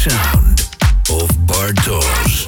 sound of Bartos.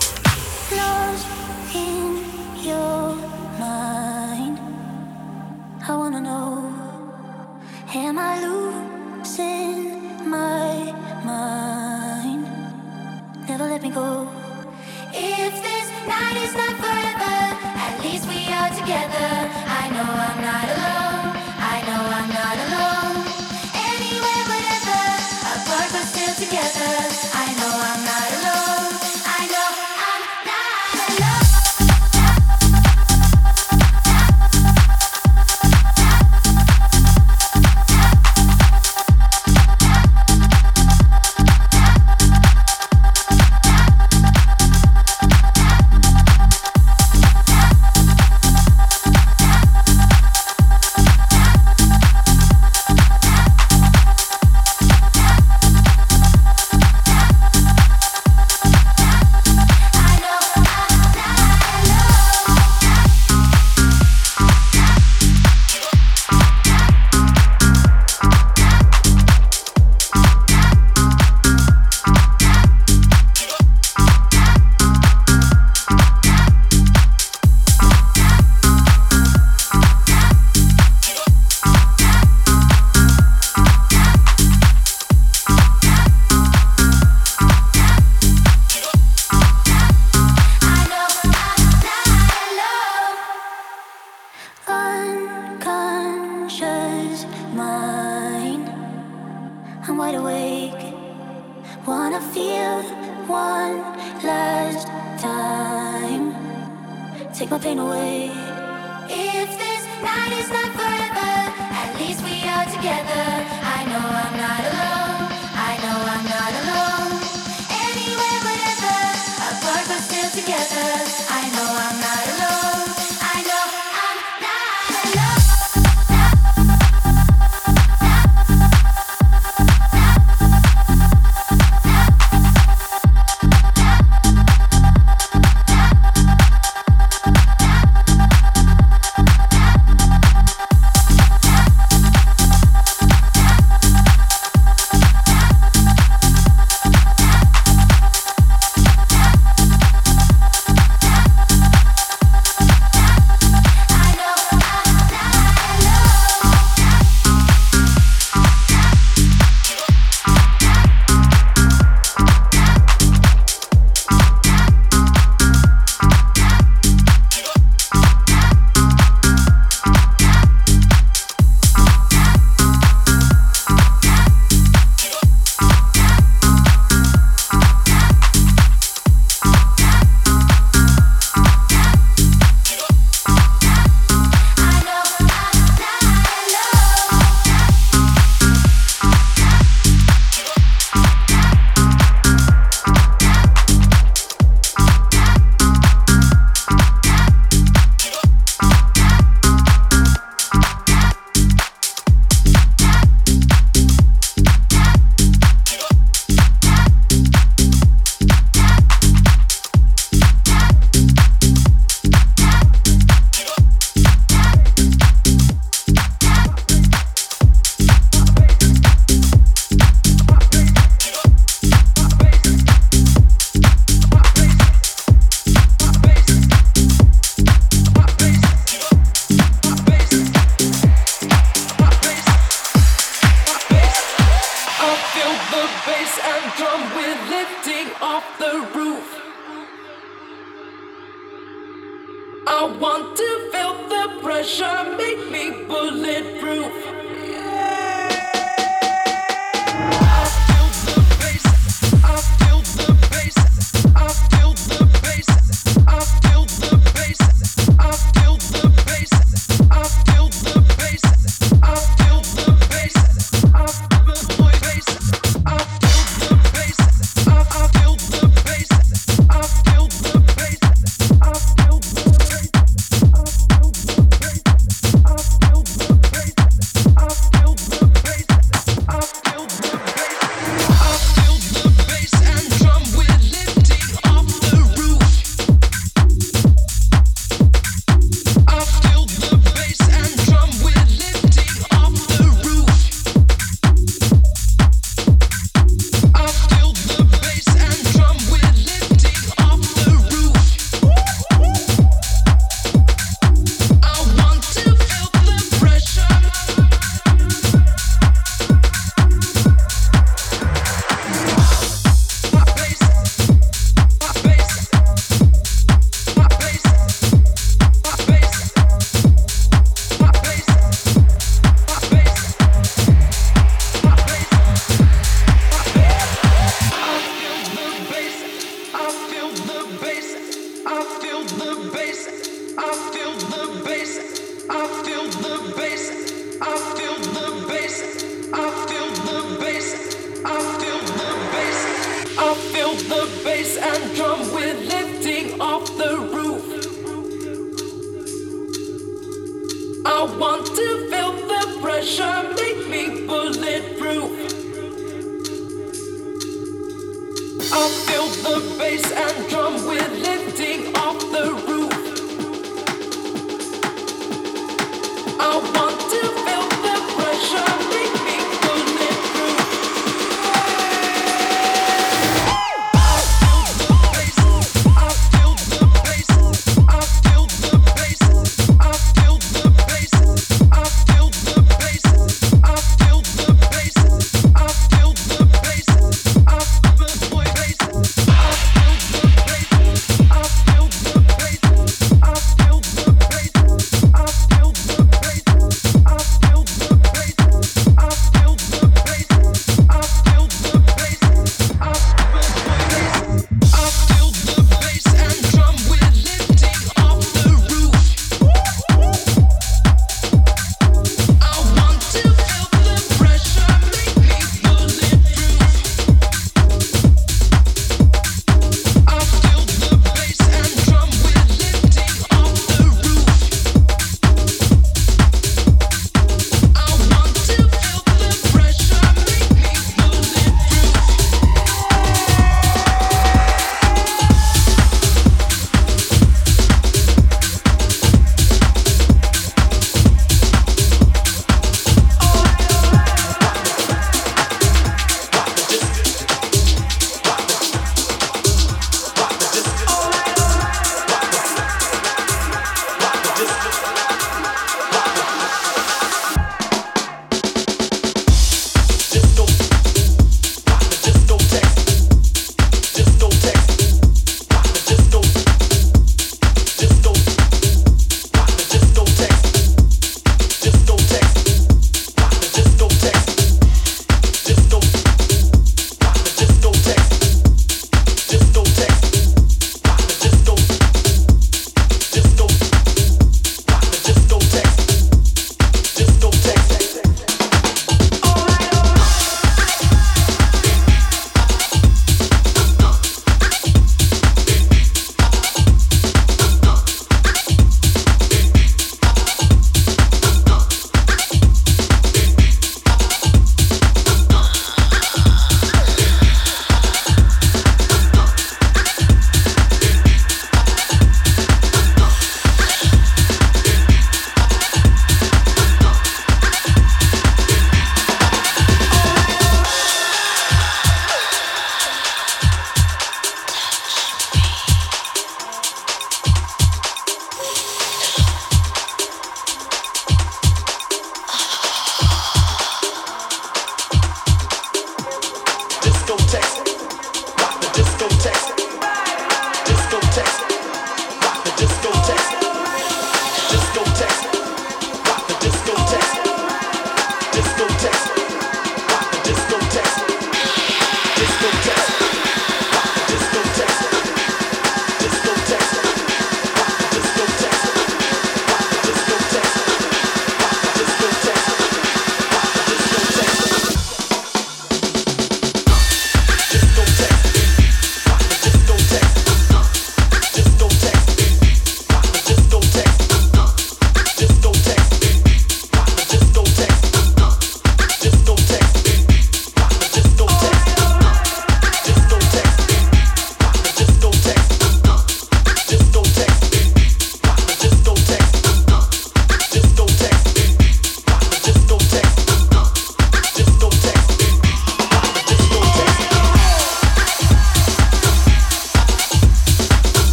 is mine. I'm wide awake. Wanna feel one last time. Take my pain away. If this night is not forever, at least we are together. I know I'm not alone. I know I'm not alone. Anywhere, whatever, apart but still together.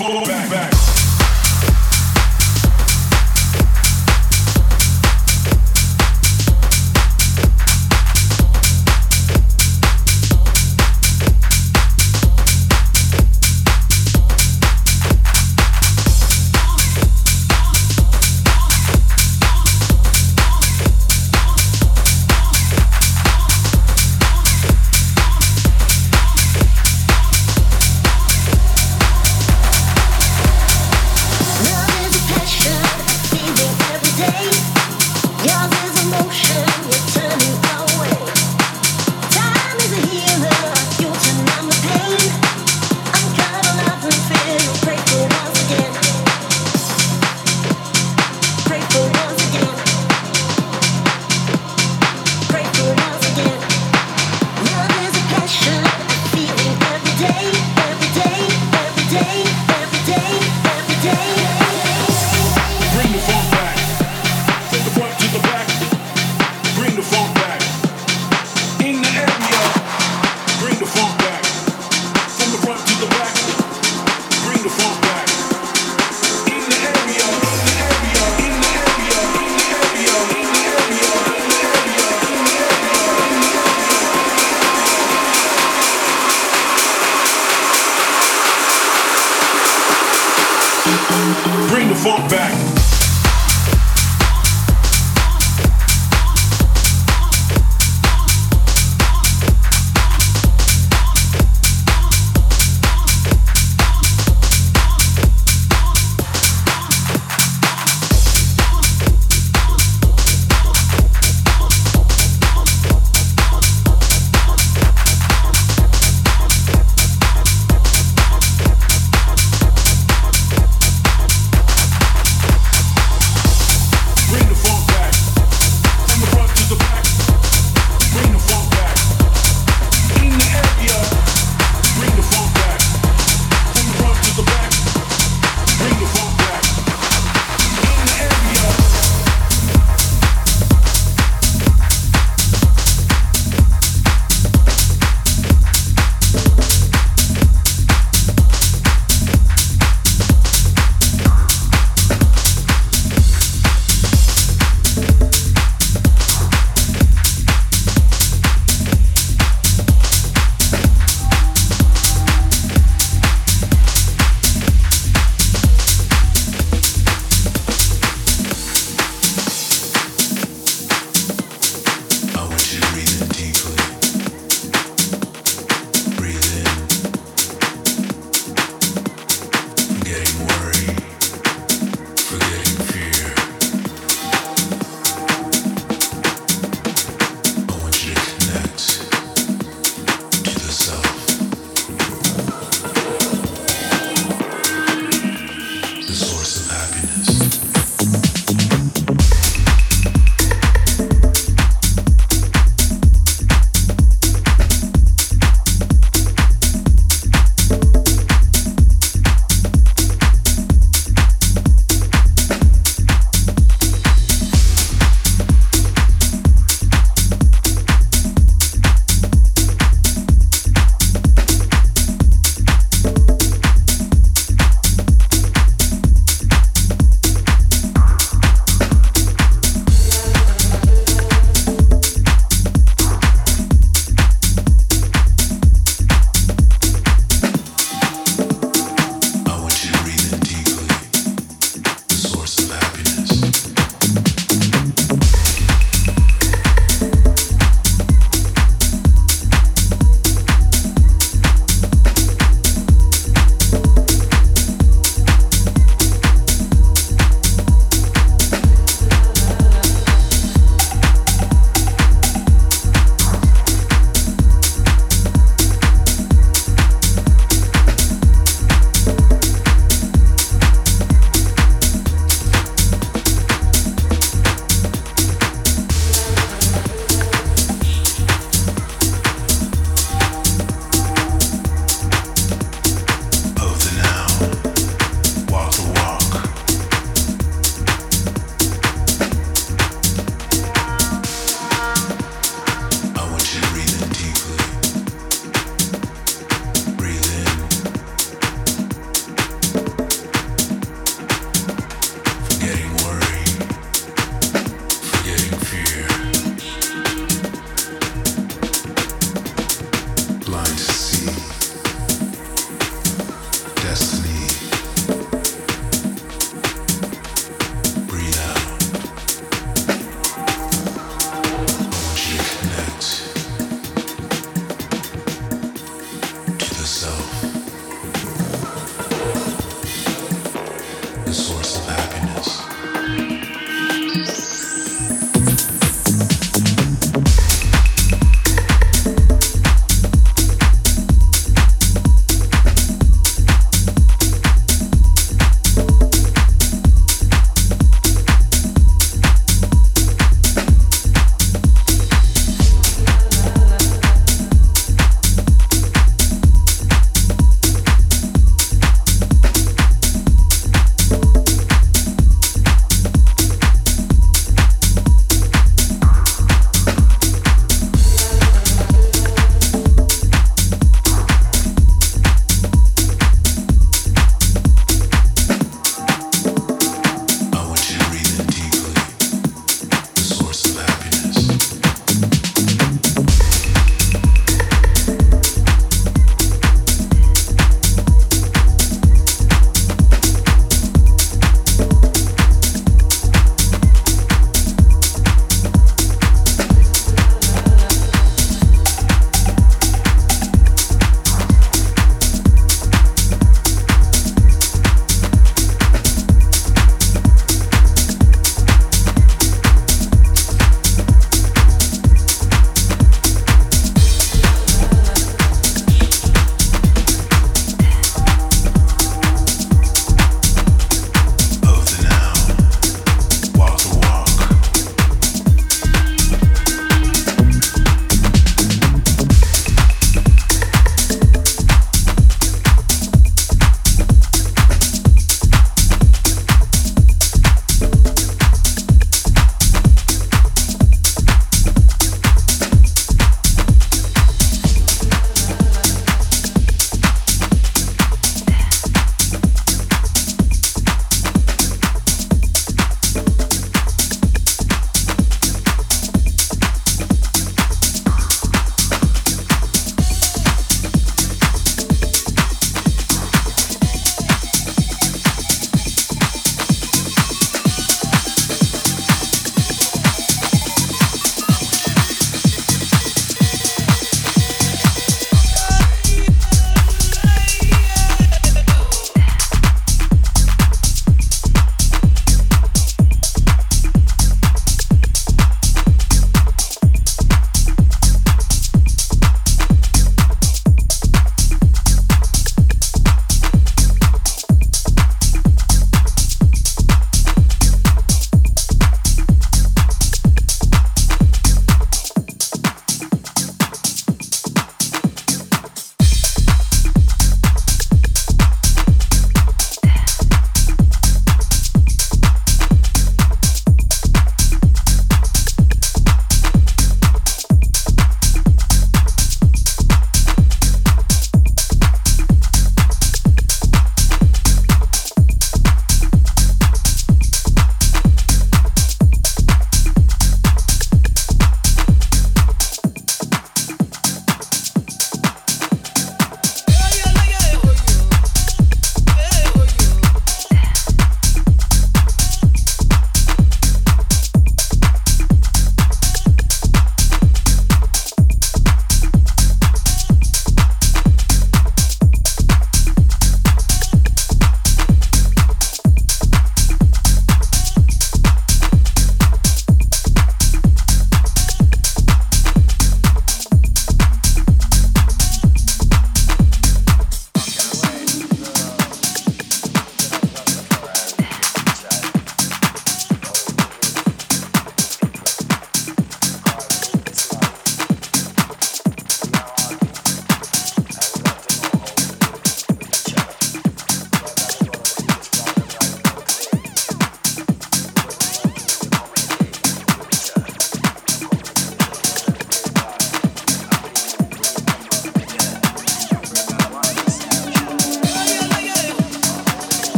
back, back.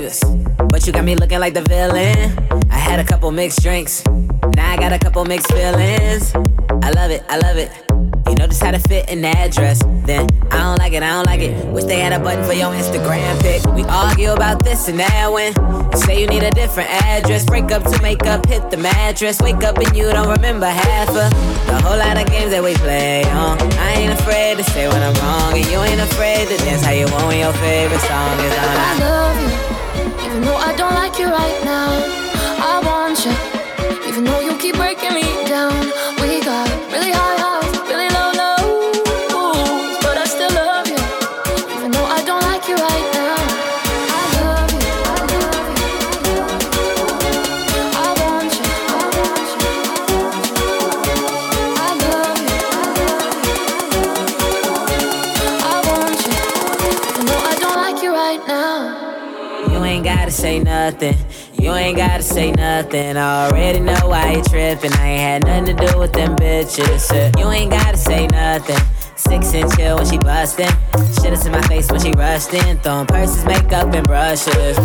But you got me looking like the villain. I had a couple mixed drinks, now I got a couple mixed feelings. I love it, I love it. You know just how to fit in an address. Then I don't like it, I don't like it. Wish they had a button for your Instagram pic. We argue about this and that when say you need a different address. Break up to make up, hit the mattress. Wake up and you don't remember half of the whole lot of games that we play on. I ain't afraid to say when I'm wrong, and you ain't afraid to dance how you want when your favorite song is on. I love even though I don't like you right now. Nothing. You ain't gotta say nothing. I already know why you tripping. I ain't had nothing to do with them bitches. Uh, You ain't gotta say nothing. Six inch chill when she bustin'. Shit is in my face when she rushed in. Throwing purses, makeup, and brushes.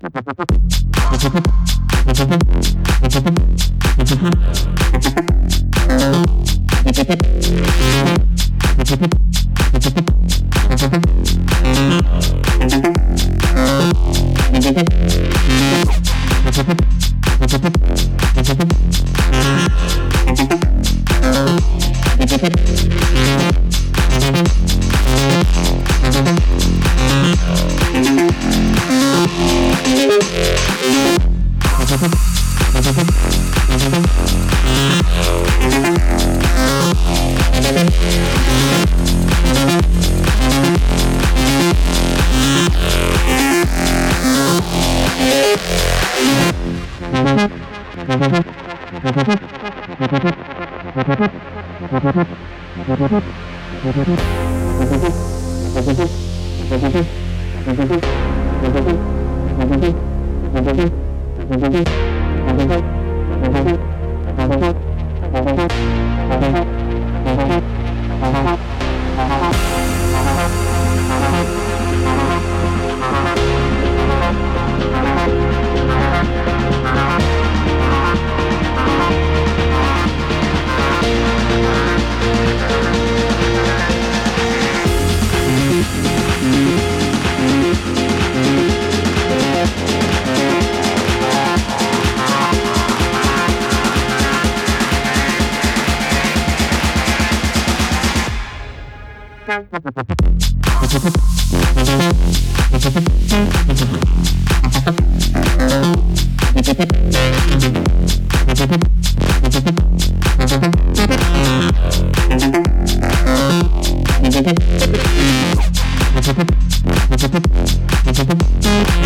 It's a bit. Thank you.